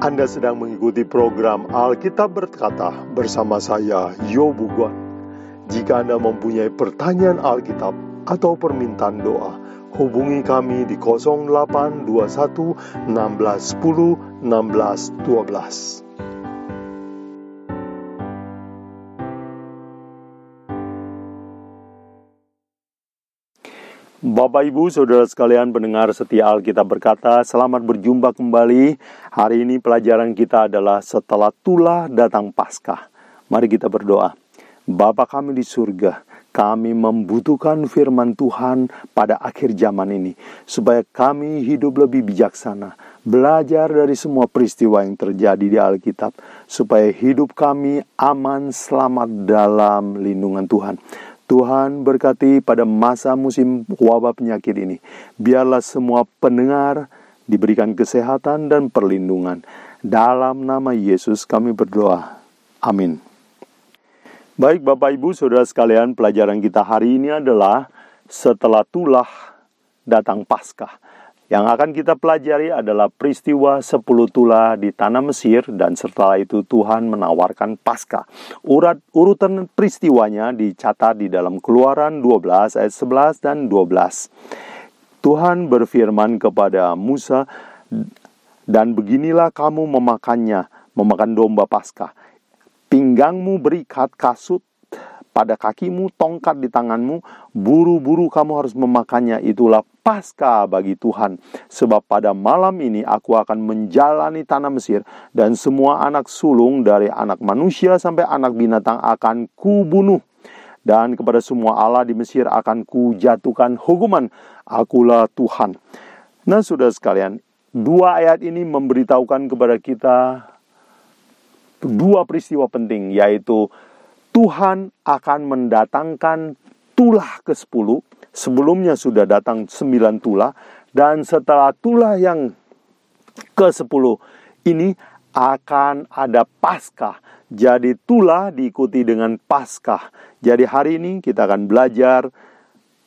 Anda sedang mengikuti program Alkitab Berkata bersama saya, Yobu Guan. Jika Anda mempunyai pertanyaan Alkitab atau permintaan doa, hubungi kami di 0821 1610 1612. Bapak Ibu, Saudara sekalian pendengar setia Alkitab berkata, selamat berjumpa kembali. Hari ini pelajaran kita adalah setelah tulah datang Paskah. Mari kita berdoa. Bapa kami di surga, kami membutuhkan firman Tuhan pada akhir zaman ini, supaya kami hidup lebih bijaksana, belajar dari semua peristiwa yang terjadi di Alkitab, supaya hidup kami aman, selamat dalam lindungan Tuhan. Tuhan berkati pada masa musim wabah penyakit ini. Biarlah semua pendengar diberikan kesehatan dan perlindungan. Dalam nama Yesus kami berdoa. Amin. Baik Bapak Ibu Saudara sekalian, pelajaran kita hari ini adalah setelah tulah datang Paskah. Yang akan kita pelajari adalah peristiwa 10 tulah di tanah Mesir dan setelah itu Tuhan menawarkan Paskah. Urat urutan peristiwanya dicatat di dalam Keluaran 12 ayat 11 dan 12. Tuhan berfirman kepada Musa, "Dan beginilah kamu memakannya, memakan domba Paskah. Pinggangmu berikat kasut pada kakimu, tongkat di tanganmu, buru-buru kamu harus memakannya. Itulah pasca bagi Tuhan. Sebab pada malam ini aku akan menjalani tanah Mesir dan semua anak sulung dari anak manusia sampai anak binatang akan kubunuh. Dan kepada semua Allah di Mesir akan kujatuhkan hukuman. Akulah Tuhan. Nah, sudah sekalian, dua ayat ini memberitahukan kepada kita dua peristiwa penting, yaitu Tuhan akan mendatangkan tulah ke-10. Sebelumnya sudah datang 9 tulah dan setelah tulah yang ke-10 ini akan ada Paskah. Jadi tulah diikuti dengan Paskah. Jadi hari ini kita akan belajar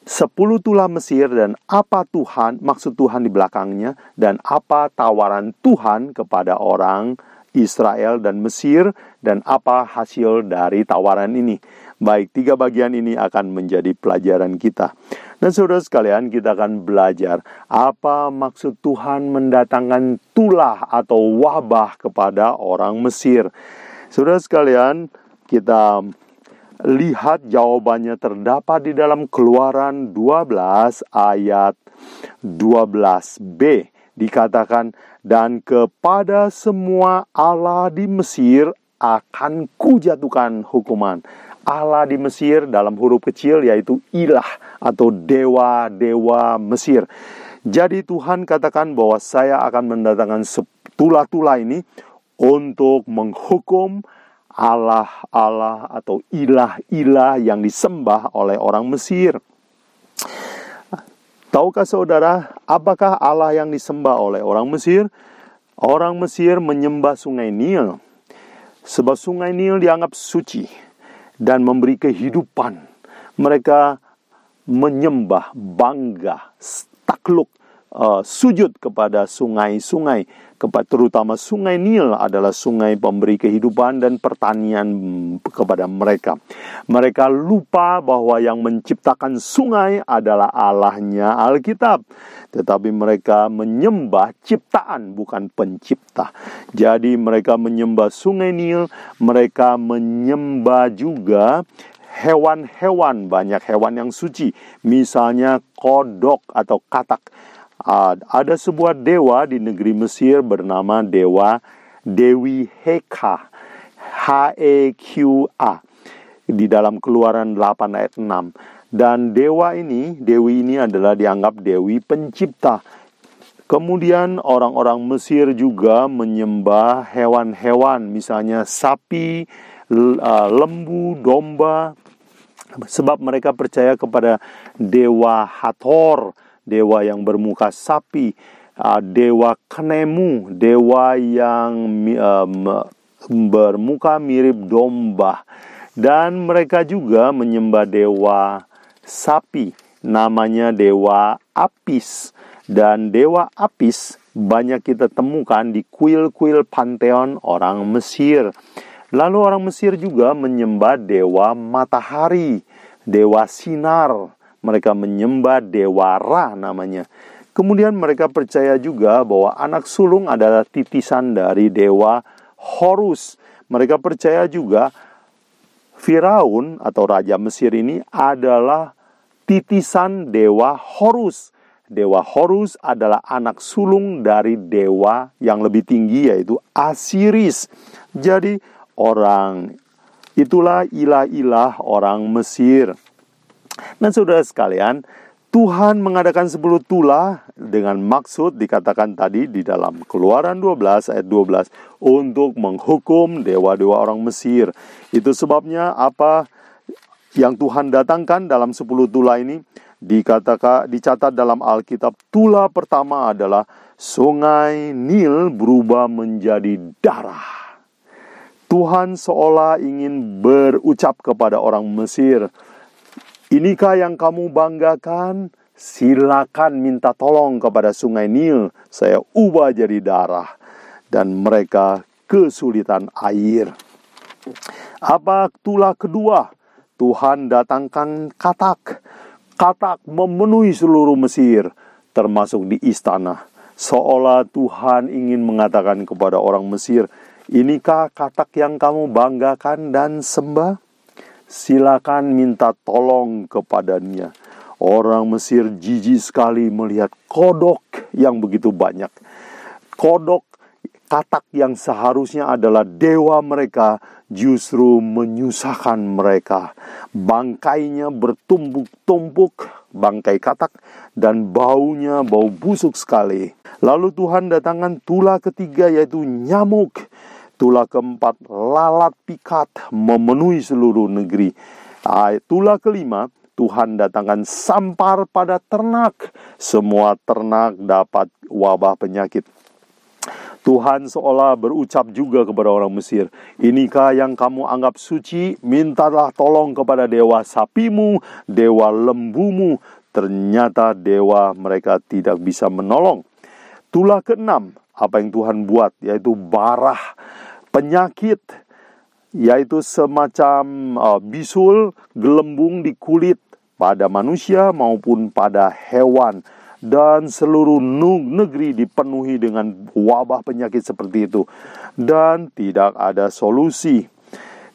10 tulah Mesir dan apa Tuhan, maksud Tuhan di belakangnya dan apa tawaran Tuhan kepada orang Israel dan Mesir dan apa hasil dari tawaran ini. Baik, tiga bagian ini akan menjadi pelajaran kita. Dan saudara sekalian, kita akan belajar apa maksud Tuhan mendatangkan tulah atau wabah kepada orang Mesir. Saudara sekalian, kita lihat jawabannya terdapat di dalam Keluaran 12 ayat 12b dikatakan dan kepada semua Allah di Mesir akan kujatuhkan hukuman. Allah di Mesir dalam huruf kecil yaitu ilah atau dewa-dewa Mesir. Jadi Tuhan katakan bahwa saya akan mendatangkan tulah-tulah ini untuk menghukum Allah-Allah atau ilah-ilah yang disembah oleh orang Mesir. Tahukah saudara, apakah Allah yang disembah oleh orang Mesir? Orang Mesir menyembah sungai Nil. Sebab sungai Nil dianggap suci dan memberi kehidupan. Mereka menyembah, bangga, takluk, uh, sujud kepada sungai-sungai terutama sungai Nil adalah sungai pemberi kehidupan dan pertanian kepada mereka. Mereka lupa bahwa yang menciptakan sungai adalah Allahnya Alkitab. Tetapi mereka menyembah ciptaan bukan pencipta. Jadi mereka menyembah sungai Nil, mereka menyembah juga hewan-hewan, banyak hewan yang suci. Misalnya kodok atau katak ada sebuah dewa di negeri Mesir bernama dewa Dewi Heka. H-E-Q-A. Di dalam keluaran 8 ayat 6. Dan dewa ini, Dewi ini adalah dianggap Dewi pencipta. Kemudian orang-orang Mesir juga menyembah hewan-hewan, misalnya sapi, lembu, domba, sebab mereka percaya kepada dewa Hathor dewa yang bermuka sapi, uh, dewa kenemu, dewa yang um, bermuka mirip domba, dan mereka juga menyembah dewa sapi, namanya dewa Apis, dan dewa Apis banyak kita temukan di kuil-kuil panteon orang Mesir. Lalu orang Mesir juga menyembah dewa matahari, dewa sinar. Mereka menyembah dewa Ra namanya. Kemudian mereka percaya juga bahwa anak sulung adalah titisan dari dewa Horus. Mereka percaya juga Firaun atau raja Mesir ini adalah titisan dewa Horus. Dewa Horus adalah anak sulung dari dewa yang lebih tinggi yaitu Asiris. Jadi orang itulah ilah-ilah orang Mesir. Dan saudara sekalian, Tuhan mengadakan sepuluh tulah dengan maksud dikatakan tadi di dalam Keluaran 12 ayat 12 untuk menghukum dewa-dewa orang Mesir. Itu sebabnya apa yang Tuhan datangkan dalam sepuluh tulah ini dikatakan dicatat dalam Alkitab tulah pertama adalah sungai Nil berubah menjadi darah. Tuhan seolah ingin berucap kepada orang Mesir, Inikah yang kamu banggakan? Silakan minta tolong kepada sungai Nil. Saya ubah jadi darah. Dan mereka kesulitan air. Apa tulah kedua? Tuhan datangkan katak. Katak memenuhi seluruh Mesir, termasuk di istana. Seolah Tuhan ingin mengatakan kepada orang Mesir, Inikah katak yang kamu banggakan dan sembah? Silakan minta tolong kepadanya. Orang Mesir jijik sekali melihat kodok yang begitu banyak. Kodok katak yang seharusnya adalah dewa mereka justru menyusahkan mereka. Bangkainya bertumpuk-tumpuk, bangkai katak, dan baunya bau busuk sekali. Lalu Tuhan datangkan tulah ketiga yaitu nyamuk Tulah keempat, lalat pikat memenuhi seluruh negeri. Tulah kelima, Tuhan datangkan sampar pada ternak. Semua ternak dapat wabah penyakit. Tuhan seolah berucap juga kepada orang Mesir, Inikah yang kamu anggap suci? Mintalah tolong kepada dewa sapimu, dewa lembumu. Ternyata dewa mereka tidak bisa menolong. Tulah keenam, apa yang Tuhan buat, yaitu barah penyakit yaitu semacam uh, bisul gelembung di kulit pada manusia maupun pada hewan dan seluruh negeri dipenuhi dengan wabah penyakit seperti itu dan tidak ada solusi.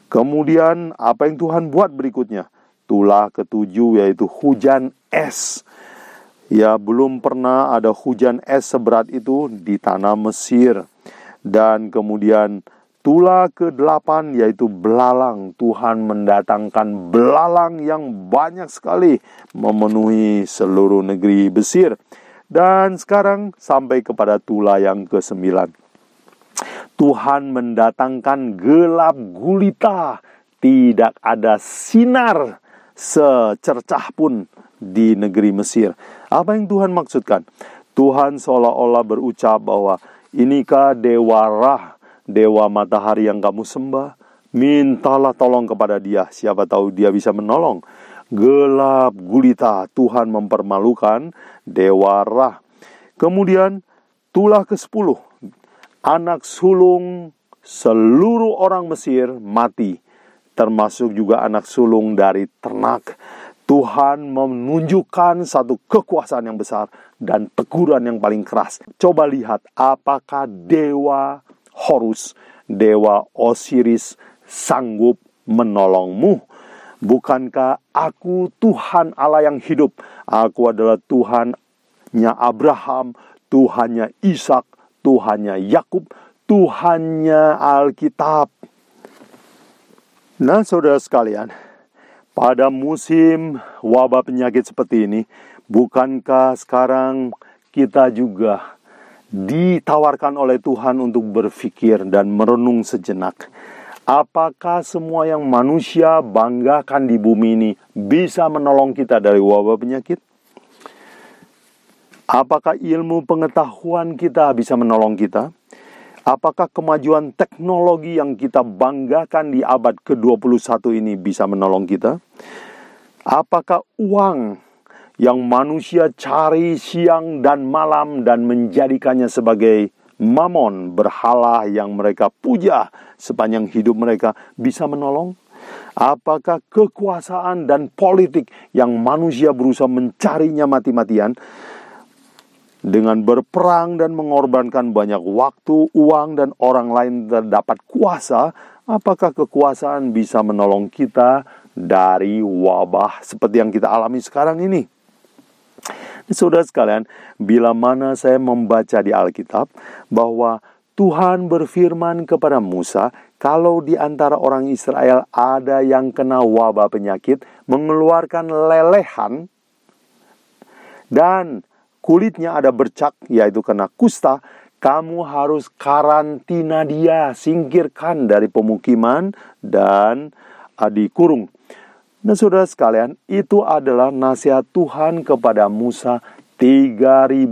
Kemudian apa yang Tuhan buat berikutnya? Tulah ketujuh yaitu hujan es. Ya belum pernah ada hujan es seberat itu di tanah Mesir. Dan kemudian Tulah ke-8 yaitu belalang. Tuhan mendatangkan belalang yang banyak sekali memenuhi seluruh negeri Mesir. Dan sekarang sampai kepada tulah yang ke-9. Tuhan mendatangkan gelap gulita. Tidak ada sinar secercah pun di negeri Mesir. Apa yang Tuhan maksudkan? Tuhan seolah-olah berucap bahwa inikah dewa Rah dewa matahari yang kamu sembah, mintalah tolong kepada dia. Siapa tahu dia bisa menolong. Gelap gulita, Tuhan mempermalukan dewa Rah. Kemudian tulah ke-10. Anak sulung seluruh orang Mesir mati, termasuk juga anak sulung dari ternak. Tuhan menunjukkan satu kekuasaan yang besar dan teguran yang paling keras. Coba lihat apakah dewa Horus, dewa Osiris, sanggup menolongmu. Bukankah aku Tuhan Allah yang hidup? Aku adalah Tuhannya Abraham, Tuhannya Ishak, Tuhannya Yakub, Tuhannya Alkitab. Nah, saudara sekalian, pada musim wabah penyakit seperti ini, bukankah sekarang kita juga ditawarkan oleh Tuhan untuk berpikir dan merenung sejenak. Apakah semua yang manusia banggakan di bumi ini bisa menolong kita dari wabah penyakit? Apakah ilmu pengetahuan kita bisa menolong kita? Apakah kemajuan teknologi yang kita banggakan di abad ke-21 ini bisa menolong kita? Apakah uang yang manusia cari siang dan malam dan menjadikannya sebagai mamon berhala yang mereka puja sepanjang hidup mereka bisa menolong? Apakah kekuasaan dan politik yang manusia berusaha mencarinya mati-matian dengan berperang dan mengorbankan banyak waktu, uang, dan orang lain terdapat kuasa? Apakah kekuasaan bisa menolong kita dari wabah seperti yang kita alami sekarang ini? Saudara sekalian, bila mana saya membaca di Alkitab bahwa Tuhan berfirman kepada Musa, kalau di antara orang Israel ada yang kena wabah penyakit, mengeluarkan lelehan dan kulitnya ada bercak, yaitu kena kusta, kamu harus karantina dia, singkirkan dari pemukiman dan uh, dikurung. Nah saudara sekalian, itu adalah nasihat Tuhan kepada Musa 3500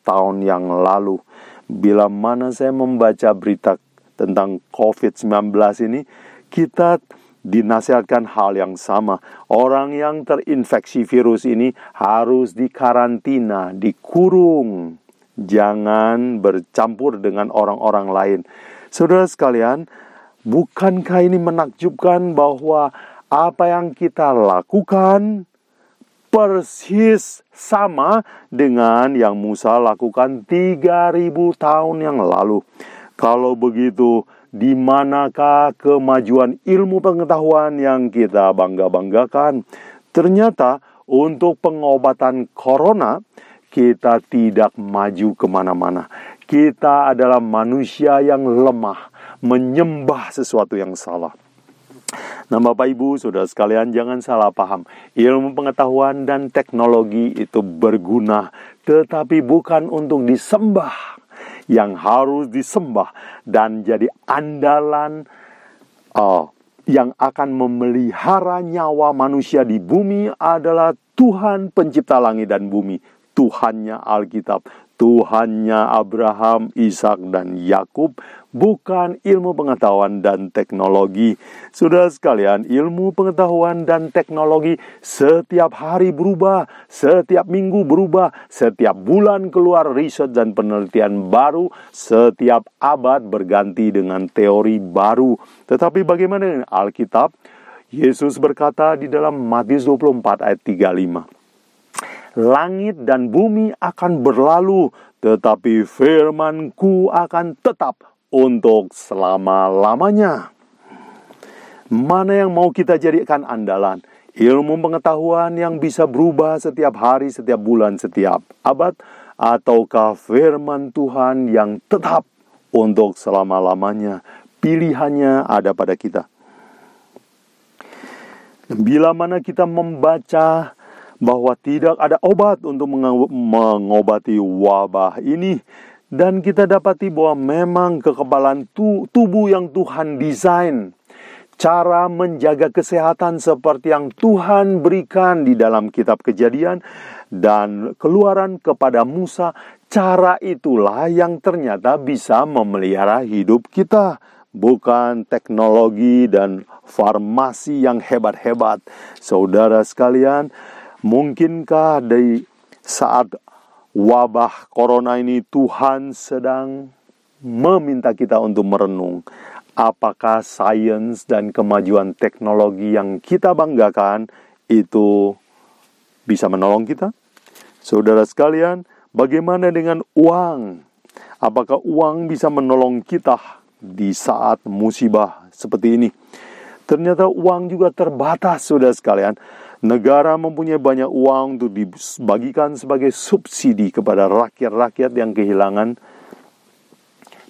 tahun yang lalu. Bila mana saya membaca berita tentang COVID-19 ini, kita dinasihatkan hal yang sama. Orang yang terinfeksi virus ini harus dikarantina, dikurung. Jangan bercampur dengan orang-orang lain. Saudara sekalian, bukankah ini menakjubkan bahwa apa yang kita lakukan persis sama dengan yang Musa lakukan 3000 tahun yang lalu. Kalau begitu, di manakah kemajuan ilmu pengetahuan yang kita bangga-banggakan? Ternyata untuk pengobatan corona, kita tidak maju ke mana-mana. Kita adalah manusia yang lemah, menyembah sesuatu yang salah. Nah, Bapak Ibu, Saudara sekalian, jangan salah paham. Ilmu pengetahuan dan teknologi itu berguna, tetapi bukan untuk disembah. Yang harus disembah dan jadi andalan uh, yang akan memelihara nyawa manusia di bumi adalah Tuhan pencipta langit dan bumi. Tuhannya Alkitab, Tuhannya Abraham, Ishak, dan Yakub, bukan ilmu pengetahuan dan teknologi. Sudah sekalian, ilmu pengetahuan dan teknologi setiap hari berubah, setiap minggu berubah, setiap bulan keluar riset dan penelitian baru, setiap abad berganti dengan teori baru. Tetapi bagaimana dengan Alkitab? Yesus berkata di dalam Matius 24 ayat 35 langit dan bumi akan berlalu, tetapi firmanku akan tetap untuk selama-lamanya. Mana yang mau kita jadikan andalan? Ilmu pengetahuan yang bisa berubah setiap hari, setiap bulan, setiap abad, ataukah firman Tuhan yang tetap untuk selama-lamanya? Pilihannya ada pada kita. Bila mana kita membaca bahwa tidak ada obat untuk mengobati wabah ini. Dan kita dapati bahwa memang kekebalan tubuh yang Tuhan desain. Cara menjaga kesehatan seperti yang Tuhan berikan di dalam kitab Kejadian dan Keluaran kepada Musa cara itulah yang ternyata bisa memelihara hidup kita. Bukan teknologi dan farmasi yang hebat-hebat. Saudara sekalian Mungkinkah dari saat wabah corona ini Tuhan sedang meminta kita untuk merenung apakah sains dan kemajuan teknologi yang kita banggakan itu bisa menolong kita? Saudara sekalian, bagaimana dengan uang? Apakah uang bisa menolong kita di saat musibah seperti ini? Ternyata uang juga terbatas, saudara sekalian. Negara mempunyai banyak uang untuk dibagikan sebagai subsidi kepada rakyat-rakyat yang kehilangan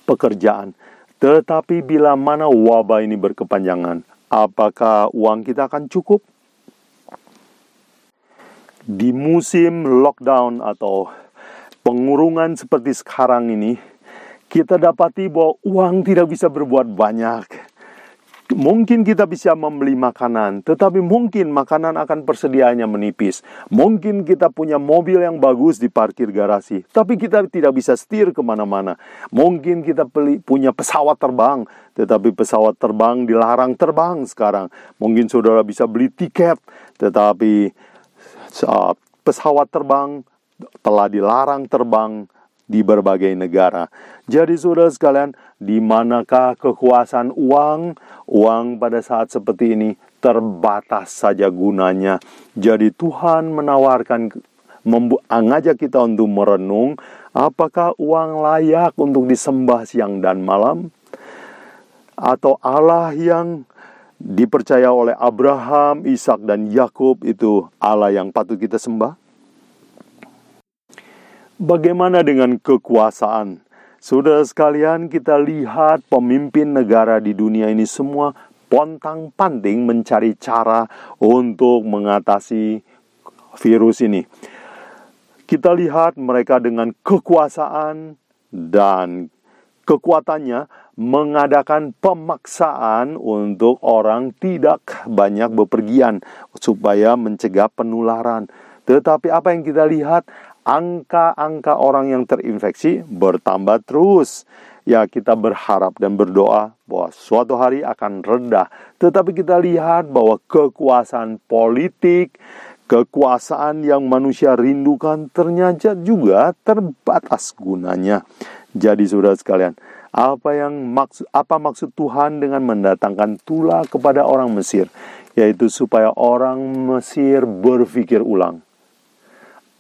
pekerjaan. Tetapi bila mana wabah ini berkepanjangan, apakah uang kita akan cukup? Di musim lockdown atau pengurungan seperti sekarang ini, kita dapati bahwa uang tidak bisa berbuat banyak Mungkin kita bisa membeli makanan, tetapi mungkin makanan akan persediaannya menipis. Mungkin kita punya mobil yang bagus di parkir garasi, tapi kita tidak bisa setir ke mana-mana. Mungkin kita punya pesawat terbang, tetapi pesawat terbang dilarang terbang sekarang. Mungkin saudara bisa beli tiket, tetapi pesawat terbang telah dilarang terbang di berbagai negara. Jadi saudara sekalian, di manakah kekuasaan uang? Uang pada saat seperti ini terbatas saja gunanya. Jadi Tuhan menawarkan mengajak kita untuk merenung apakah uang layak untuk disembah siang dan malam atau Allah yang dipercaya oleh Abraham, Ishak dan Yakub itu Allah yang patut kita sembah? Bagaimana dengan kekuasaan? Saudara sekalian, kita lihat pemimpin negara di dunia ini semua pontang-panting mencari cara untuk mengatasi virus ini. Kita lihat mereka dengan kekuasaan dan kekuatannya mengadakan pemaksaan untuk orang tidak banyak bepergian supaya mencegah penularan. Tetapi apa yang kita lihat angka-angka orang yang terinfeksi bertambah terus. Ya, kita berharap dan berdoa bahwa suatu hari akan rendah. Tetapi kita lihat bahwa kekuasaan politik, kekuasaan yang manusia rindukan ternyata juga terbatas gunanya. Jadi saudara sekalian, apa yang maksud apa maksud Tuhan dengan mendatangkan tula kepada orang Mesir? Yaitu supaya orang Mesir berpikir ulang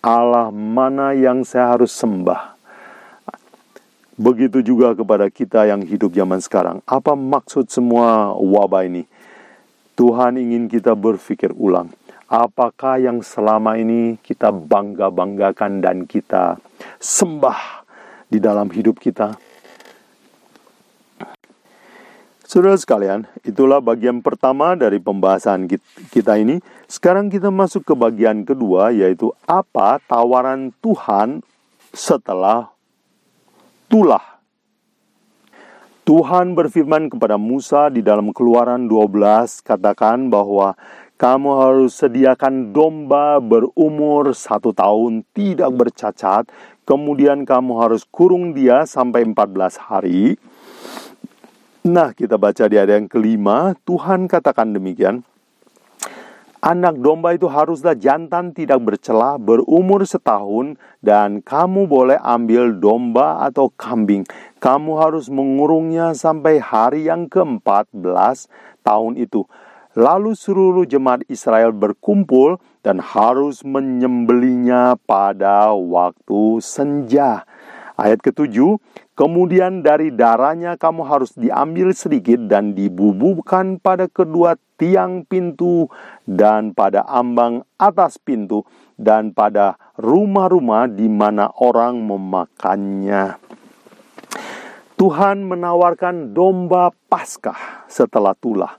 Allah mana yang saya harus sembah. Begitu juga kepada kita yang hidup zaman sekarang. Apa maksud semua wabah ini? Tuhan ingin kita berpikir ulang. Apakah yang selama ini kita bangga-banggakan dan kita sembah di dalam hidup kita? Saudara sekalian, itulah bagian pertama dari pembahasan kita ini. Sekarang kita masuk ke bagian kedua, yaitu apa tawaran Tuhan setelah tulah. Tuhan berfirman kepada Musa di dalam keluaran 12, katakan bahwa kamu harus sediakan domba berumur satu tahun, tidak bercacat, kemudian kamu harus kurung dia sampai 14 hari, Nah, kita baca di ayat yang kelima, Tuhan katakan demikian. Anak domba itu haruslah jantan tidak bercelah berumur setahun dan kamu boleh ambil domba atau kambing. Kamu harus mengurungnya sampai hari yang ke-14 tahun itu. Lalu seluruh jemaat Israel berkumpul dan harus menyembelinya pada waktu senja. Ayat ketujuh, kemudian dari darahnya kamu harus diambil sedikit dan dibubuhkan pada kedua tiang pintu dan pada ambang atas pintu dan pada rumah-rumah di mana orang memakannya. Tuhan menawarkan domba Paskah setelah tulah.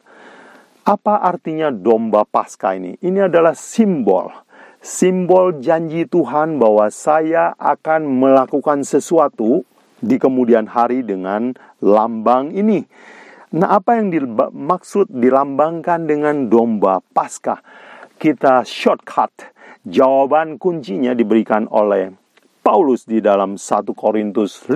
Apa artinya domba Paskah ini? Ini adalah simbol simbol janji Tuhan bahwa saya akan melakukan sesuatu di kemudian hari dengan lambang ini. Nah, apa yang dimaksud dilambangkan dengan domba Paskah? Kita shortcut. Jawaban kuncinya diberikan oleh Paulus di dalam 1 Korintus 5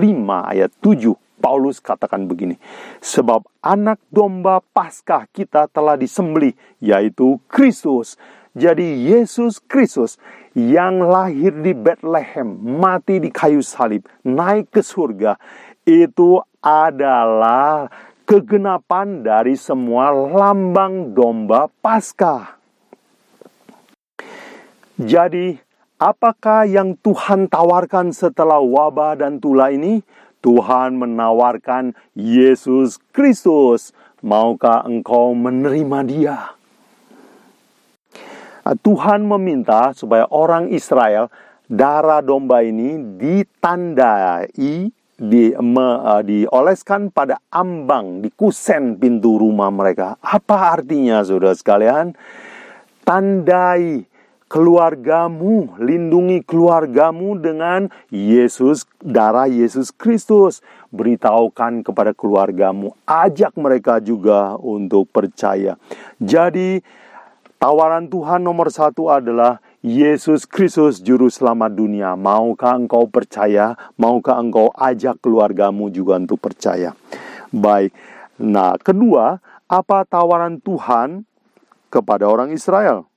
ayat 7. Paulus katakan begini, sebab anak domba Paskah kita telah disembelih, yaitu Kristus. Jadi Yesus Kristus yang lahir di Bethlehem, mati di kayu salib, naik ke surga, itu adalah kegenapan dari semua lambang domba Paskah. Jadi, apakah yang Tuhan tawarkan setelah wabah dan tula ini? Tuhan menawarkan Yesus Kristus. Maukah engkau menerima Dia? Tuhan meminta supaya orang Israel darah domba ini ditandai di, me, uh, dioleskan pada ambang di kusen pintu rumah mereka. Apa artinya Saudara sekalian? Tandai keluargamu, lindungi keluargamu dengan Yesus, darah Yesus Kristus. Beritahukan kepada keluargamu, ajak mereka juga untuk percaya. Jadi, Tawaran Tuhan nomor satu adalah Yesus Kristus Juru Selamat dunia. Maukah engkau percaya? Maukah engkau ajak keluargamu juga untuk percaya? Baik. Nah, kedua, apa tawaran Tuhan kepada orang Israel?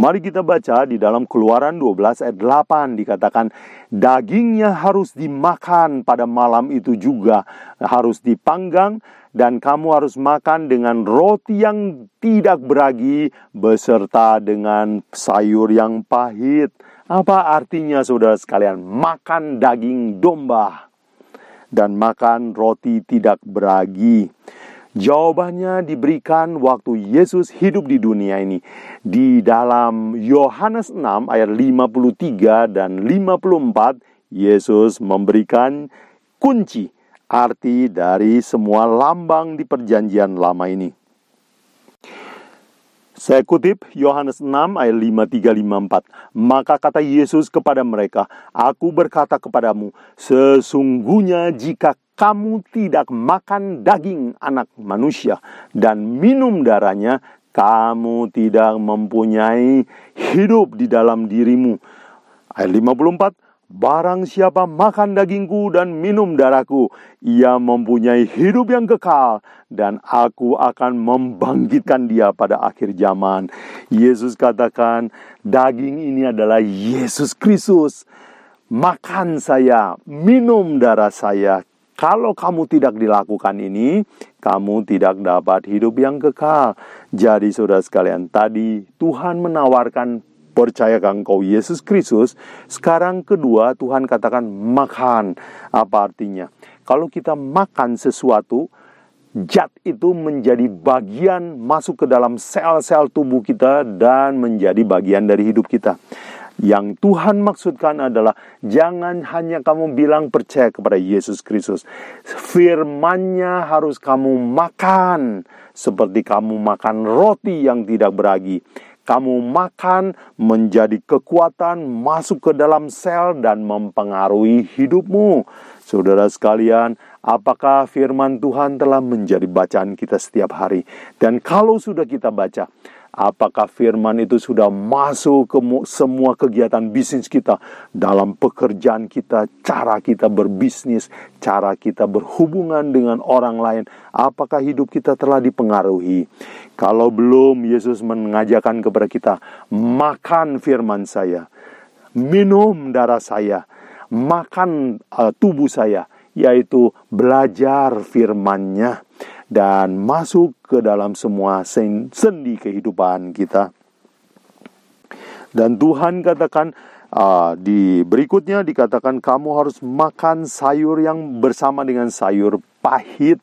Mari kita baca di dalam Keluaran 12 ayat 8 dikatakan dagingnya harus dimakan pada malam itu juga harus dipanggang dan kamu harus makan dengan roti yang tidak beragi beserta dengan sayur yang pahit. Apa artinya saudara sekalian? Makan daging domba dan makan roti tidak beragi. Jawabannya diberikan waktu Yesus hidup di dunia ini. Di dalam Yohanes 6 ayat 53 dan 54, Yesus memberikan kunci arti dari semua lambang di perjanjian lama ini. Saya kutip Yohanes 6 ayat 5354. Maka kata Yesus kepada mereka, Aku berkata kepadamu, sesungguhnya jika kamu tidak makan daging anak manusia dan minum darahnya, kamu tidak mempunyai hidup di dalam dirimu. Ayat 54, Barang siapa makan dagingku dan minum darahku, ia mempunyai hidup yang kekal, dan aku akan membangkitkan dia pada akhir zaman. Yesus katakan, daging ini adalah Yesus Kristus. Makan saya, minum darah saya. Kalau kamu tidak dilakukan ini, kamu tidak dapat hidup yang kekal. Jadi, saudara sekalian, tadi Tuhan menawarkan percayakan engkau Yesus Kristus. Sekarang kedua Tuhan katakan makan. Apa artinya? Kalau kita makan sesuatu, zat itu menjadi bagian masuk ke dalam sel-sel tubuh kita dan menjadi bagian dari hidup kita. Yang Tuhan maksudkan adalah jangan hanya kamu bilang percaya kepada Yesus Kristus. Firmannya harus kamu makan seperti kamu makan roti yang tidak beragi kamu makan menjadi kekuatan masuk ke dalam sel dan mempengaruhi hidupmu. Saudara sekalian, apakah firman Tuhan telah menjadi bacaan kita setiap hari? Dan kalau sudah kita baca, Apakah firman itu sudah masuk ke semua kegiatan bisnis kita, dalam pekerjaan kita, cara kita berbisnis, cara kita berhubungan dengan orang lain? Apakah hidup kita telah dipengaruhi? Kalau belum, Yesus mengajarkan kepada kita, makan firman saya, minum darah saya, makan uh, tubuh saya, yaitu belajar firman-Nya dan masuk ke dalam semua sendi kehidupan kita. Dan Tuhan katakan uh, di berikutnya dikatakan kamu harus makan sayur yang bersama dengan sayur pahit.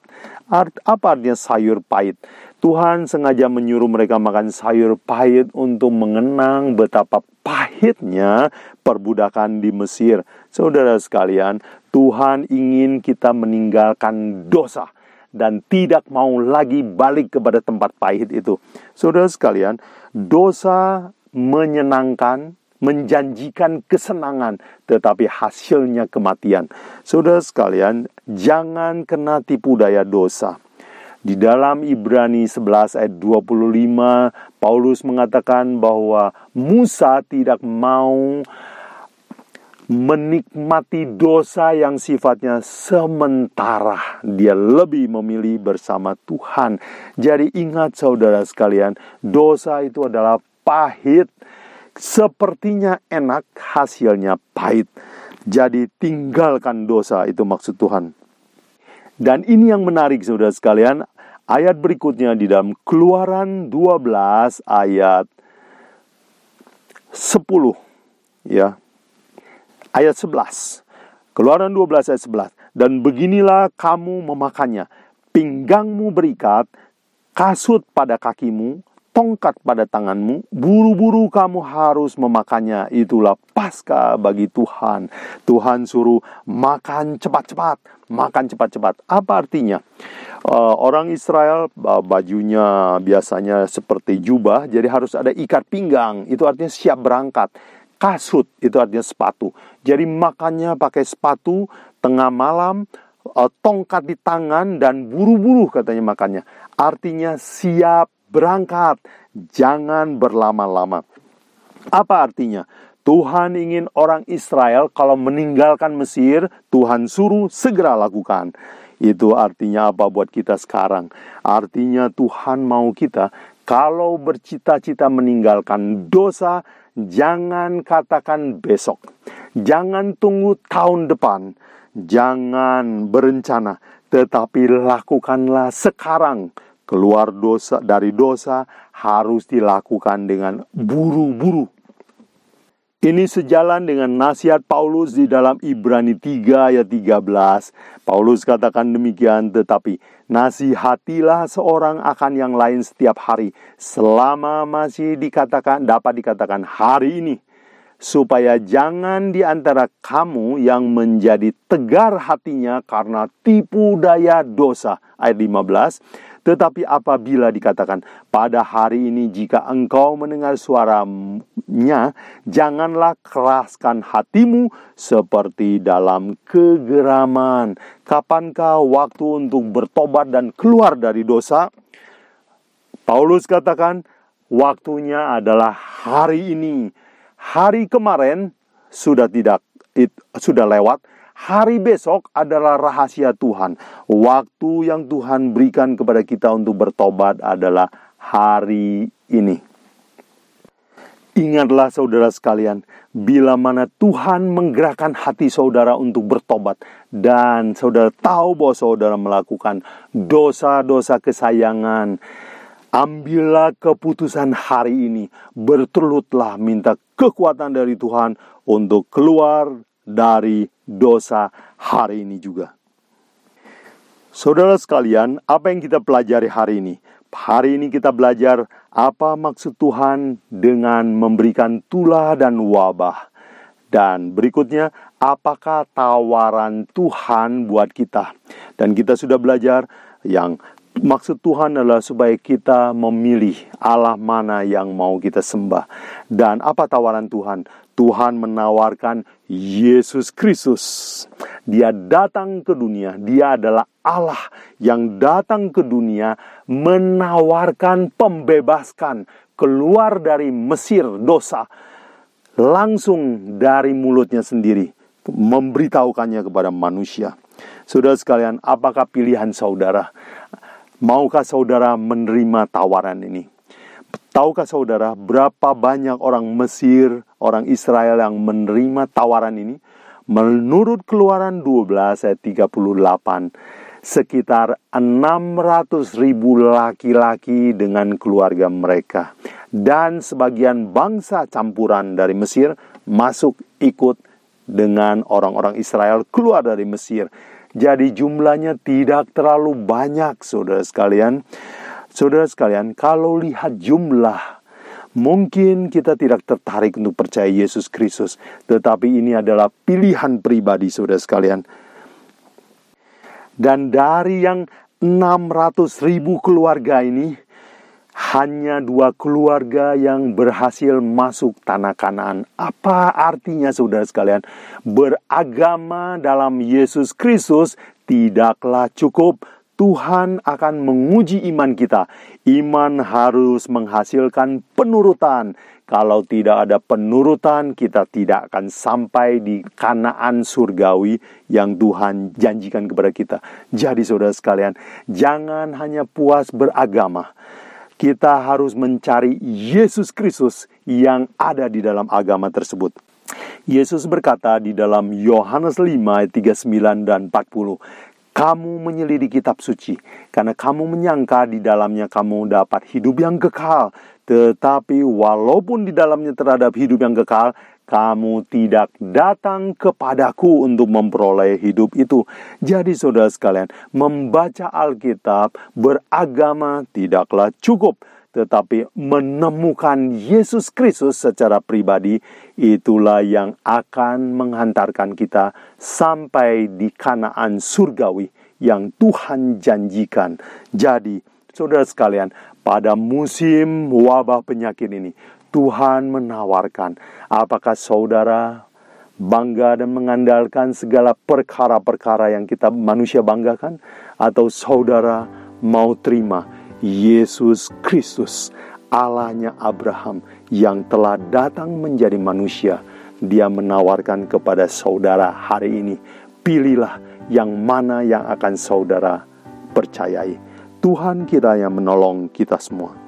Art, apa artinya sayur pahit? Tuhan sengaja menyuruh mereka makan sayur pahit untuk mengenang betapa pahitnya perbudakan di Mesir. Saudara sekalian, Tuhan ingin kita meninggalkan dosa dan tidak mau lagi balik kepada tempat pahit itu. Saudara sekalian, dosa menyenangkan, menjanjikan kesenangan, tetapi hasilnya kematian. Saudara sekalian, jangan kena tipu daya dosa. Di dalam Ibrani 11 ayat 25, Paulus mengatakan bahwa Musa tidak mau menikmati dosa yang sifatnya sementara. Dia lebih memilih bersama Tuhan. Jadi ingat saudara sekalian, dosa itu adalah pahit. Sepertinya enak, hasilnya pahit. Jadi tinggalkan dosa itu maksud Tuhan. Dan ini yang menarik saudara sekalian, ayat berikutnya di dalam Keluaran 12 ayat 10 ya ayat 11. Keluaran 12 ayat 11. Dan beginilah kamu memakannya. Pinggangmu berikat, kasut pada kakimu, tongkat pada tanganmu, buru-buru kamu harus memakannya. Itulah pasca bagi Tuhan. Tuhan suruh makan cepat-cepat, makan cepat-cepat. Apa artinya? Uh, orang Israel bajunya biasanya seperti jubah, jadi harus ada ikat pinggang. Itu artinya siap berangkat kasut itu artinya sepatu. Jadi makannya pakai sepatu tengah malam, uh, tongkat di tangan dan buru-buru katanya makannya. Artinya siap berangkat, jangan berlama-lama. Apa artinya? Tuhan ingin orang Israel kalau meninggalkan Mesir, Tuhan suruh segera lakukan. Itu artinya apa buat kita sekarang? Artinya Tuhan mau kita Kalau bercita-cita meninggalkan dosa, jangan katakan besok. Jangan tunggu tahun depan. Jangan berencana, tetapi lakukanlah sekarang. Keluar dosa dari dosa harus dilakukan dengan buru-buru. Ini sejalan dengan nasihat Paulus di dalam Ibrani 3 ayat 13. Paulus katakan demikian, tetapi nasihatilah seorang akan yang lain setiap hari selama masih dikatakan dapat dikatakan hari ini supaya jangan di antara kamu yang menjadi tegar hatinya karena tipu daya dosa ayat 15 tetapi apabila dikatakan pada hari ini jika engkau mendengar suaranya, janganlah keraskan hatimu seperti dalam kegeraman. Kapankah waktu untuk bertobat dan keluar dari dosa? Paulus katakan, waktunya adalah hari ini. Hari kemarin sudah tidak sudah lewat, Hari besok adalah rahasia Tuhan. Waktu yang Tuhan berikan kepada kita untuk bertobat adalah hari ini. Ingatlah saudara sekalian, bila mana Tuhan menggerakkan hati saudara untuk bertobat dan saudara tahu bahwa saudara melakukan dosa-dosa kesayangan, ambillah keputusan hari ini, bertelutlah minta kekuatan dari Tuhan untuk keluar dari dosa hari ini juga. Saudara sekalian, apa yang kita pelajari hari ini? Hari ini kita belajar apa maksud Tuhan dengan memberikan tulah dan wabah. Dan berikutnya, apakah tawaran Tuhan buat kita? Dan kita sudah belajar yang maksud Tuhan adalah supaya kita memilih Allah mana yang mau kita sembah. Dan apa tawaran Tuhan? Tuhan menawarkan Yesus Kristus. Dia datang ke dunia, dia adalah Allah yang datang ke dunia menawarkan pembebaskan keluar dari Mesir dosa langsung dari mulutnya sendiri memberitahukannya kepada manusia. Saudara sekalian, apakah pilihan saudara? Maukah saudara menerima tawaran ini? Tahukah saudara berapa banyak orang Mesir, orang Israel yang menerima tawaran ini? Menurut keluaran 12 ayat 38, sekitar 600 ribu laki-laki dengan keluarga mereka. Dan sebagian bangsa campuran dari Mesir masuk ikut dengan orang-orang Israel keluar dari Mesir. Jadi jumlahnya tidak terlalu banyak saudara sekalian. Saudara sekalian, kalau lihat jumlah, mungkin kita tidak tertarik untuk percaya Yesus Kristus, tetapi ini adalah pilihan pribadi saudara sekalian. Dan dari yang 600 ribu keluarga ini, hanya dua keluarga yang berhasil masuk tanah kanan. Apa artinya saudara sekalian? Beragama dalam Yesus Kristus tidaklah cukup, Tuhan akan menguji iman kita. Iman harus menghasilkan penurutan. Kalau tidak ada penurutan, kita tidak akan sampai di kanaan surgawi yang Tuhan janjikan kepada kita. Jadi, saudara sekalian, jangan hanya puas beragama. Kita harus mencari Yesus Kristus yang ada di dalam agama tersebut. Yesus berkata di dalam Yohanes 5 ayat 39 dan 40, kamu menyelidiki kitab suci karena kamu menyangka di dalamnya kamu dapat hidup yang kekal. Tetapi walaupun di dalamnya terhadap hidup yang kekal, kamu tidak datang kepadaku untuk memperoleh hidup itu. Jadi saudara sekalian, membaca Alkitab beragama tidaklah cukup tetapi menemukan Yesus Kristus secara pribadi, itulah yang akan menghantarkan kita sampai di kanaan surgawi yang Tuhan janjikan. Jadi, saudara sekalian, pada musim wabah penyakit ini, Tuhan menawarkan, apakah saudara bangga dan mengandalkan segala perkara-perkara yang kita manusia banggakan, atau saudara mau terima Yesus Kristus, Allahnya Abraham yang telah datang menjadi manusia. Dia menawarkan kepada saudara hari ini, pilihlah yang mana yang akan saudara percayai. Tuhan kita yang menolong kita semua.